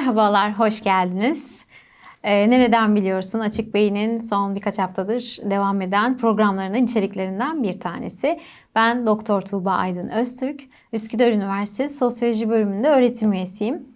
Merhabalar, hoş geldiniz. Ee, nereden biliyorsun? Açık Beyin'in son birkaç haftadır devam eden programlarının içeriklerinden bir tanesi. Ben Doktor Tuğba Aydın Öztürk, Üsküdar Üniversitesi Sosyoloji bölümünde öğretim üyesiyim.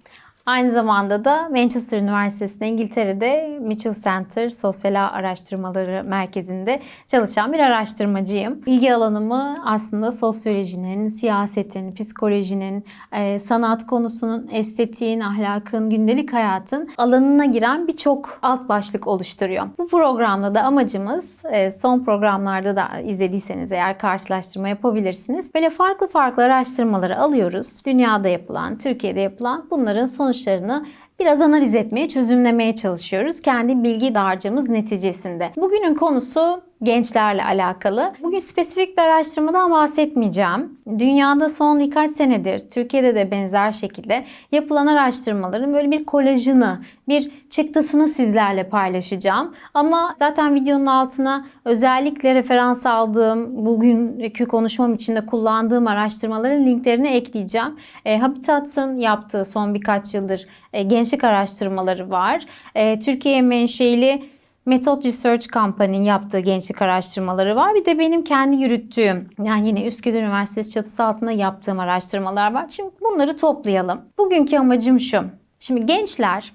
Aynı zamanda da Manchester Üniversitesi'nde İngiltere'de Mitchell Center Sosyal Araştırmaları Merkezi'nde çalışan bir araştırmacıyım. İlgi alanımı aslında sosyolojinin, siyasetin, psikolojinin, e, sanat konusunun, estetiğin, ahlakın, gündelik hayatın alanına giren birçok alt başlık oluşturuyor. Bu programda da amacımız e, son programlarda da izlediyseniz eğer karşılaştırma yapabilirsiniz. Böyle farklı farklı araştırmaları alıyoruz. Dünyada yapılan, Türkiye'de yapılan bunların sonuçlarını biraz analiz etmeye, çözümlemeye çalışıyoruz. Kendi bilgi dağarcığımız neticesinde. Bugünün konusu gençlerle alakalı. Bugün spesifik bir araştırmadan bahsetmeyeceğim. Dünyada son birkaç senedir, Türkiye'de de benzer şekilde yapılan araştırmaların böyle bir kolajını, bir çıktısını sizlerle paylaşacağım. Ama zaten videonun altına özellikle referans aldığım, bugünkü konuşmam için de kullandığım araştırmaların linklerini ekleyeceğim. E, Habitat'ın yaptığı son birkaç yıldır e, gençlik araştırmaları var. E, Türkiye menşeili Method Research Company'nin yaptığı gençlik araştırmaları var. Bir de benim kendi yürüttüğüm yani yine Üsküdar Üniversitesi çatısı altında yaptığım araştırmalar var. Şimdi bunları toplayalım. Bugünkü amacım şu. Şimdi gençler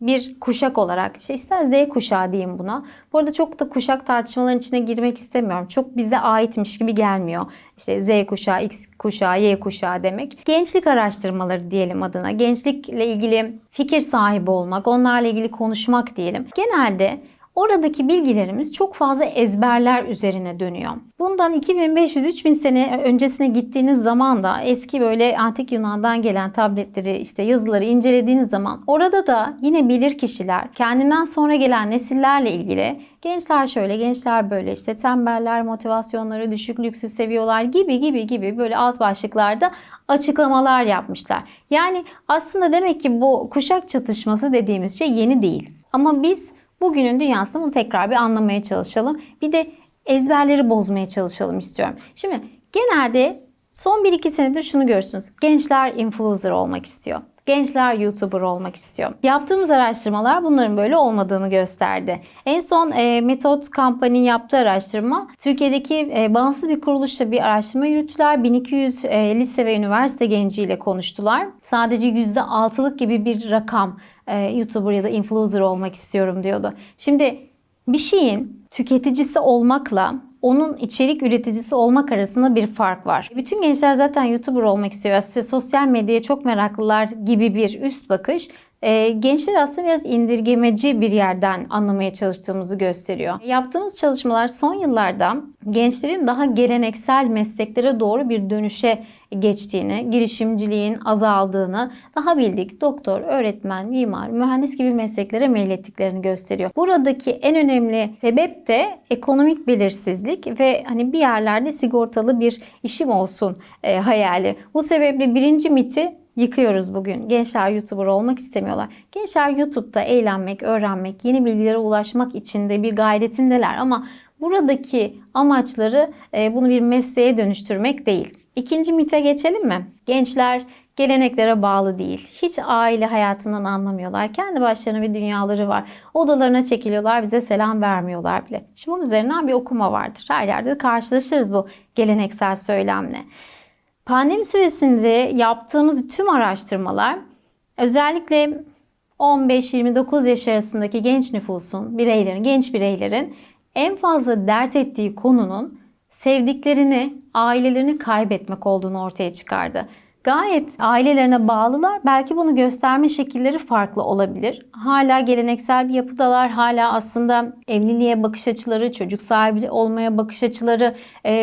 bir kuşak olarak işte ister Z kuşağı diyeyim buna. Bu arada çok da kuşak tartışmalarının içine girmek istemiyorum. Çok bize aitmiş gibi gelmiyor. İşte Z kuşağı, X kuşağı, Y kuşağı demek. Gençlik araştırmaları diyelim adına. Gençlikle ilgili fikir sahibi olmak, onlarla ilgili konuşmak diyelim. Genelde Oradaki bilgilerimiz çok fazla ezberler üzerine dönüyor. Bundan 2500-3000 sene öncesine gittiğiniz zaman da eski böyle antik Yunan'dan gelen tabletleri işte yazıları incelediğiniz zaman orada da yine bilir kişiler kendinden sonra gelen nesillerle ilgili gençler şöyle gençler böyle işte tembeller motivasyonları düşük lüksü seviyorlar gibi gibi gibi böyle alt başlıklarda açıklamalar yapmışlar. Yani aslında demek ki bu kuşak çatışması dediğimiz şey yeni değil. Ama biz Bugünün dünyasını bunu tekrar bir anlamaya çalışalım. Bir de ezberleri bozmaya çalışalım istiyorum. Şimdi genelde son 1-2 senedir şunu görürsünüz. Gençler influencer olmak istiyor. Gençler YouTuber olmak istiyor. Yaptığımız araştırmalar bunların böyle olmadığını gösterdi. En son e, Method Company yaptığı araştırma Türkiye'deki e, bağımsız bir kuruluşla bir araştırma yürüttüler. 1200 e, lise ve üniversite genciyle konuştular. Sadece %6'lık gibi bir rakam e, YouTuber ya da influencer olmak istiyorum diyordu. Şimdi bir şeyin tüketicisi olmakla onun içerik üreticisi olmak arasında bir fark var. Bütün gençler zaten YouTuber olmak istiyor. Aslında sosyal medyaya çok meraklılar gibi bir üst bakış e, gençler aslında biraz indirgemeci bir yerden anlamaya çalıştığımızı gösteriyor. Yaptığımız çalışmalar son yıllarda gençlerin daha geleneksel mesleklere doğru bir dönüşe geçtiğini, girişimciliğin azaldığını, daha bildik doktor, öğretmen, mimar, mühendis gibi mesleklere meylettiklerini gösteriyor. Buradaki en önemli sebep de ekonomik belirsizlik ve hani bir yerlerde sigortalı bir işim olsun e, hayali. Bu sebeple birinci miti yıkıyoruz bugün. Gençler YouTuber olmak istemiyorlar. Gençler YouTube'da eğlenmek, öğrenmek, yeni bilgilere ulaşmak için de bir gayretindeler ama buradaki amaçları e, bunu bir mesleğe dönüştürmek değil. İkinci mite geçelim mi? Gençler geleneklere bağlı değil. Hiç aile hayatından anlamıyorlar. Kendi başlarına bir dünyaları var. Odalarına çekiliyorlar, bize selam vermiyorlar bile. Şimdi bunun üzerinden bir okuma vardır. Her yerde de karşılaşırız bu geleneksel söylemle. Pandemi süresinde yaptığımız tüm araştırmalar özellikle 15-29 yaş arasındaki genç nüfusun, bireylerin, genç bireylerin en fazla dert ettiği konunun sevdiklerini, ailelerini kaybetmek olduğunu ortaya çıkardı. Gayet ailelerine bağlılar. Belki bunu gösterme şekilleri farklı olabilir. Hala geleneksel bir yapıdalar. Hala aslında evliliğe bakış açıları, çocuk sahibi olmaya bakış açıları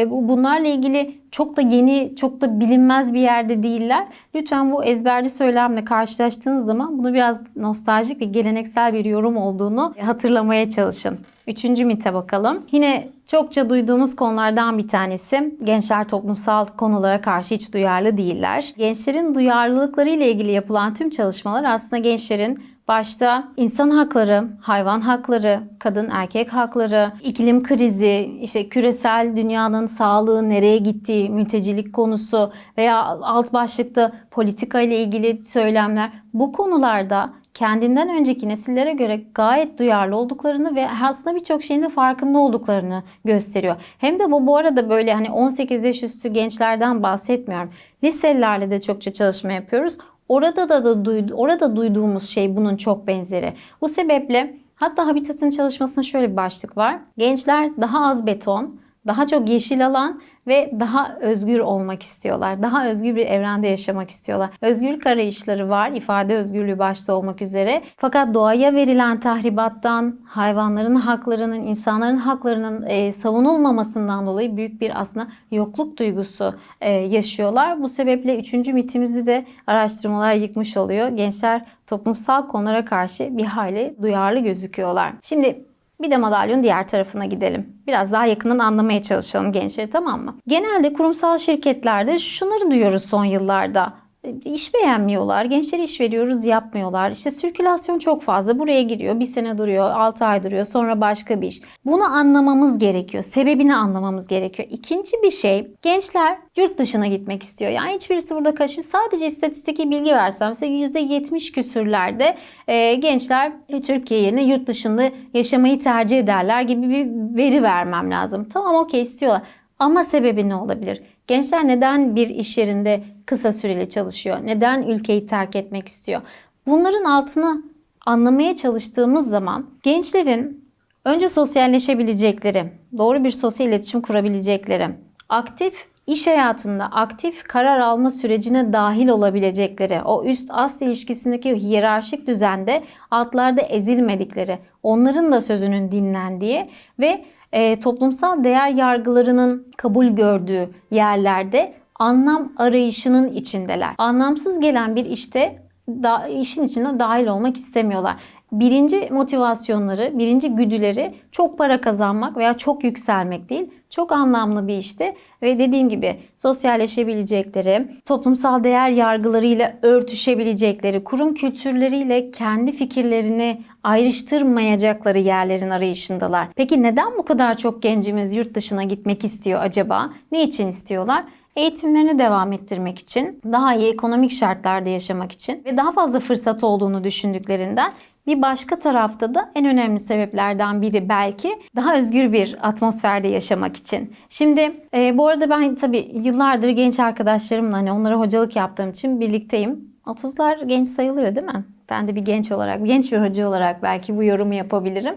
bunlarla ilgili çok da yeni, çok da bilinmez bir yerde değiller. Lütfen bu ezberli söylemle karşılaştığınız zaman bunu biraz nostaljik ve geleneksel bir yorum olduğunu hatırlamaya çalışın. Üçüncü mite bakalım. Yine çokça duyduğumuz konulardan bir tanesi. Gençler toplumsal konulara karşı hiç duyarlı değiller. Gençlerin duyarlılıkları ile ilgili yapılan tüm çalışmalar aslında gençlerin Başta insan hakları, hayvan hakları, kadın erkek hakları, iklim krizi, işte küresel dünyanın sağlığı nereye gittiği, mültecilik konusu veya alt başlıkta politika ile ilgili söylemler bu konularda kendinden önceki nesillere göre gayet duyarlı olduklarını ve aslında birçok şeyin de farkında olduklarını gösteriyor. Hem de bu bu arada böyle hani 18 yaş üstü gençlerden bahsetmiyorum. Liselilerle de çokça çalışma yapıyoruz. Orada da, da duydu, orada duyduğumuz şey bunun çok benzeri. Bu sebeple hatta Habitat'ın çalışmasında şöyle bir başlık var. Gençler daha az beton, daha çok yeşil alan ve daha özgür olmak istiyorlar. Daha özgür bir evrende yaşamak istiyorlar. Özgürlük arayışları var, ifade özgürlüğü başta olmak üzere. Fakat doğaya verilen tahribattan, hayvanların haklarının, insanların haklarının e, savunulmamasından dolayı büyük bir aslında yokluk duygusu e, yaşıyorlar. Bu sebeple üçüncü mitimizi de araştırmalar yıkmış oluyor. Gençler toplumsal konulara karşı bir hayli duyarlı gözüküyorlar. Şimdi bir de madalyonun diğer tarafına gidelim. Biraz daha yakından anlamaya çalışalım gençleri tamam mı? Genelde kurumsal şirketlerde şunları duyuyoruz son yıllarda. İş beğenmiyorlar. Gençlere iş veriyoruz yapmıyorlar. İşte sirkülasyon çok fazla. Buraya giriyor. Bir sene duruyor. 6 ay duruyor. Sonra başka bir iş. Bunu anlamamız gerekiyor. Sebebini anlamamız gerekiyor. İkinci bir şey gençler yurt dışına gitmek istiyor. Yani hiçbirisi burada kaçmış. Sadece istatistiki bilgi versem size %70 küsürlerde e, gençler Türkiye yerine yurt dışında yaşamayı tercih ederler gibi bir veri vermem lazım. Tamam okey istiyorlar. Ama sebebi ne olabilir? Gençler neden bir iş yerinde kısa süreli çalışıyor? Neden ülkeyi terk etmek istiyor? Bunların altını anlamaya çalıştığımız zaman gençlerin önce sosyalleşebilecekleri, doğru bir sosyal iletişim kurabilecekleri, aktif iş hayatında aktif karar alma sürecine dahil olabilecekleri, o üst ast ilişkisindeki hiyerarşik düzende altlarda ezilmedikleri, onların da sözünün dinlendiği ve e, toplumsal değer yargılarının kabul gördüğü yerlerde anlam arayışının içindeler. Anlamsız gelen bir işte da, işin içine dahil olmak istemiyorlar. Birinci motivasyonları, birinci güdüleri çok para kazanmak veya çok yükselmek değil. Çok anlamlı bir işte ve dediğim gibi sosyalleşebilecekleri, toplumsal değer yargılarıyla örtüşebilecekleri, kurum kültürleriyle kendi fikirlerini ayrıştırmayacakları yerlerin arayışındalar. Peki neden bu kadar çok gencimiz yurt dışına gitmek istiyor acaba? Ne için istiyorlar? Eğitimlerini devam ettirmek için, daha iyi ekonomik şartlarda yaşamak için ve daha fazla fırsat olduğunu düşündüklerinden bir başka tarafta da en önemli sebeplerden biri belki daha özgür bir atmosferde yaşamak için. Şimdi e, bu arada ben tabii yıllardır genç arkadaşlarımla hani onlara hocalık yaptığım için birlikteyim. 30'lar genç sayılıyor değil mi? Ben de bir genç olarak, genç bir hoca olarak belki bu yorumu yapabilirim.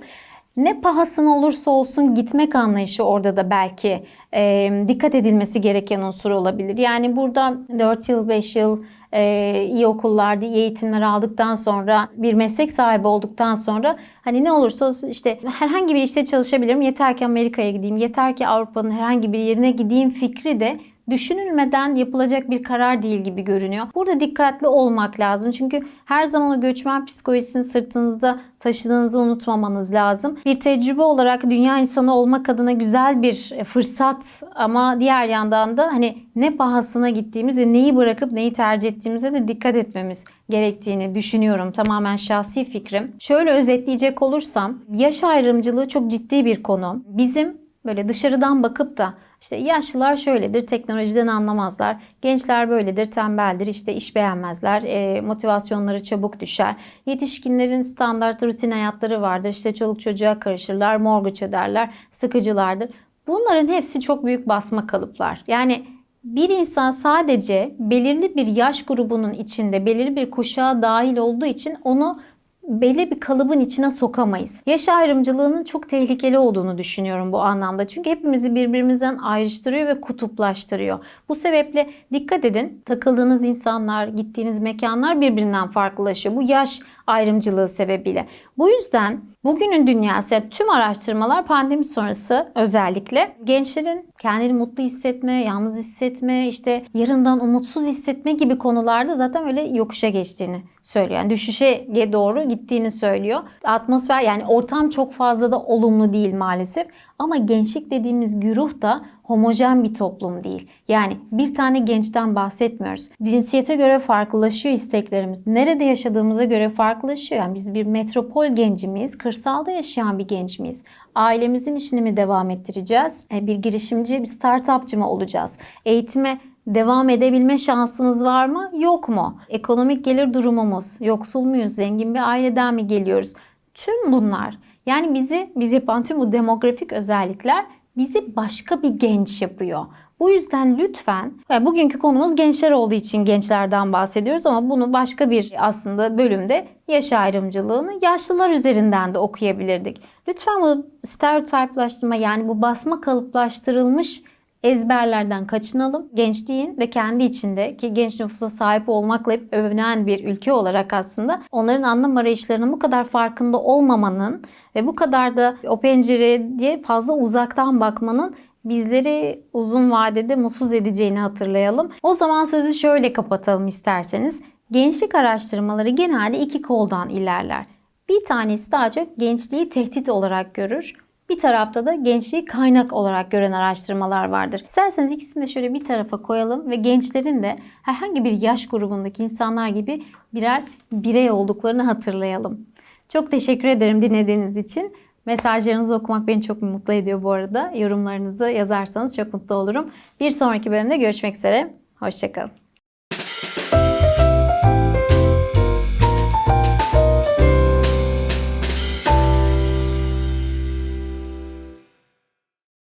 Ne pahasına olursa olsun gitmek anlayışı orada da belki e, dikkat edilmesi gereken unsur olabilir. Yani burada 4 yıl, 5 yıl e, iyi okullarda iyi eğitimler aldıktan sonra bir meslek sahibi olduktan sonra hani ne olursa olsun işte herhangi bir işte çalışabilirim yeter ki Amerika'ya gideyim yeter ki Avrupa'nın herhangi bir yerine gideyim fikri de düşünülmeden yapılacak bir karar değil gibi görünüyor. Burada dikkatli olmak lazım. Çünkü her zaman o göçmen psikolojisini sırtınızda taşıdığınızı unutmamanız lazım. Bir tecrübe olarak dünya insanı olmak adına güzel bir fırsat ama diğer yandan da hani ne pahasına gittiğimiz ve neyi bırakıp neyi tercih ettiğimize de dikkat etmemiz gerektiğini düşünüyorum. Tamamen şahsi fikrim. Şöyle özetleyecek olursam yaş ayrımcılığı çok ciddi bir konu. Bizim böyle dışarıdan bakıp da işte yaşlılar şöyledir, teknolojiden anlamazlar. Gençler böyledir, tembeldir, işte iş beğenmezler, e, motivasyonları çabuk düşer. Yetişkinlerin standart rutin hayatları vardır. İşte çoluk çocuğa karışırlar, mortgage öderler, sıkıcılardır. Bunların hepsi çok büyük basma kalıplar. Yani bir insan sadece belirli bir yaş grubunun içinde, belirli bir kuşağa dahil olduğu için onu belli bir kalıbın içine sokamayız. Yaş ayrımcılığının çok tehlikeli olduğunu düşünüyorum bu anlamda. Çünkü hepimizi birbirimizden ayrıştırıyor ve kutuplaştırıyor. Bu sebeple dikkat edin. Takıldığınız insanlar, gittiğiniz mekanlar birbirinden farklılaşıyor. Bu yaş ayrımcılığı sebebiyle. Bu yüzden bugünün dünyası yani tüm araştırmalar pandemi sonrası özellikle gençlerin kendini mutlu hissetme, yalnız hissetme, işte yarından umutsuz hissetme gibi konularda zaten öyle yokuşa geçtiğini söylüyor. Yani düşüşe doğru gittiğini söylüyor. Atmosfer yani ortam çok fazla da olumlu değil maalesef. Ama gençlik dediğimiz güruh da homojen bir toplum değil. Yani bir tane gençten bahsetmiyoruz. Cinsiyete göre farklılaşıyor isteklerimiz. Nerede yaşadığımıza göre farklılaşıyor. Yani biz bir metropol genci miyiz? Kırsalda yaşayan bir genç miyiz? Ailemizin işini mi devam ettireceğiz? E, bir girişimci, bir startupçı mı olacağız? Eğitime devam edebilme şansımız var mı? Yok mu? Ekonomik gelir durumumuz, yoksul muyuz, zengin bir aileden mi geliyoruz? Tüm bunlar yani bizi biz yapan tüm bu demografik özellikler bizi başka bir genç yapıyor. Bu yüzden lütfen, yani bugünkü konumuz gençler olduğu için gençlerden bahsediyoruz ama bunu başka bir aslında bölümde yaş ayrımcılığını yaşlılar üzerinden de okuyabilirdik. Lütfen bu stereotiplaştırma yani bu basma kalıplaştırılmış ezberlerden kaçınalım. Gençliğin de kendi içinde ki genç nüfusa sahip olmakla hep övünen bir ülke olarak aslında onların anlam arayışlarının bu kadar farkında olmamanın ve bu kadar da o pencereye fazla uzaktan bakmanın bizleri uzun vadede mutsuz edeceğini hatırlayalım. O zaman sözü şöyle kapatalım isterseniz. Gençlik araştırmaları genelde iki koldan ilerler. Bir tanesi daha çok gençliği tehdit olarak görür. Bir tarafta da gençliği kaynak olarak gören araştırmalar vardır. İsterseniz ikisini de şöyle bir tarafa koyalım ve gençlerin de herhangi bir yaş grubundaki insanlar gibi birer birey olduklarını hatırlayalım. Çok teşekkür ederim dinlediğiniz için. Mesajlarınızı okumak beni çok mutlu ediyor bu arada. Yorumlarınızı yazarsanız çok mutlu olurum. Bir sonraki bölümde görüşmek üzere. Hoşçakalın.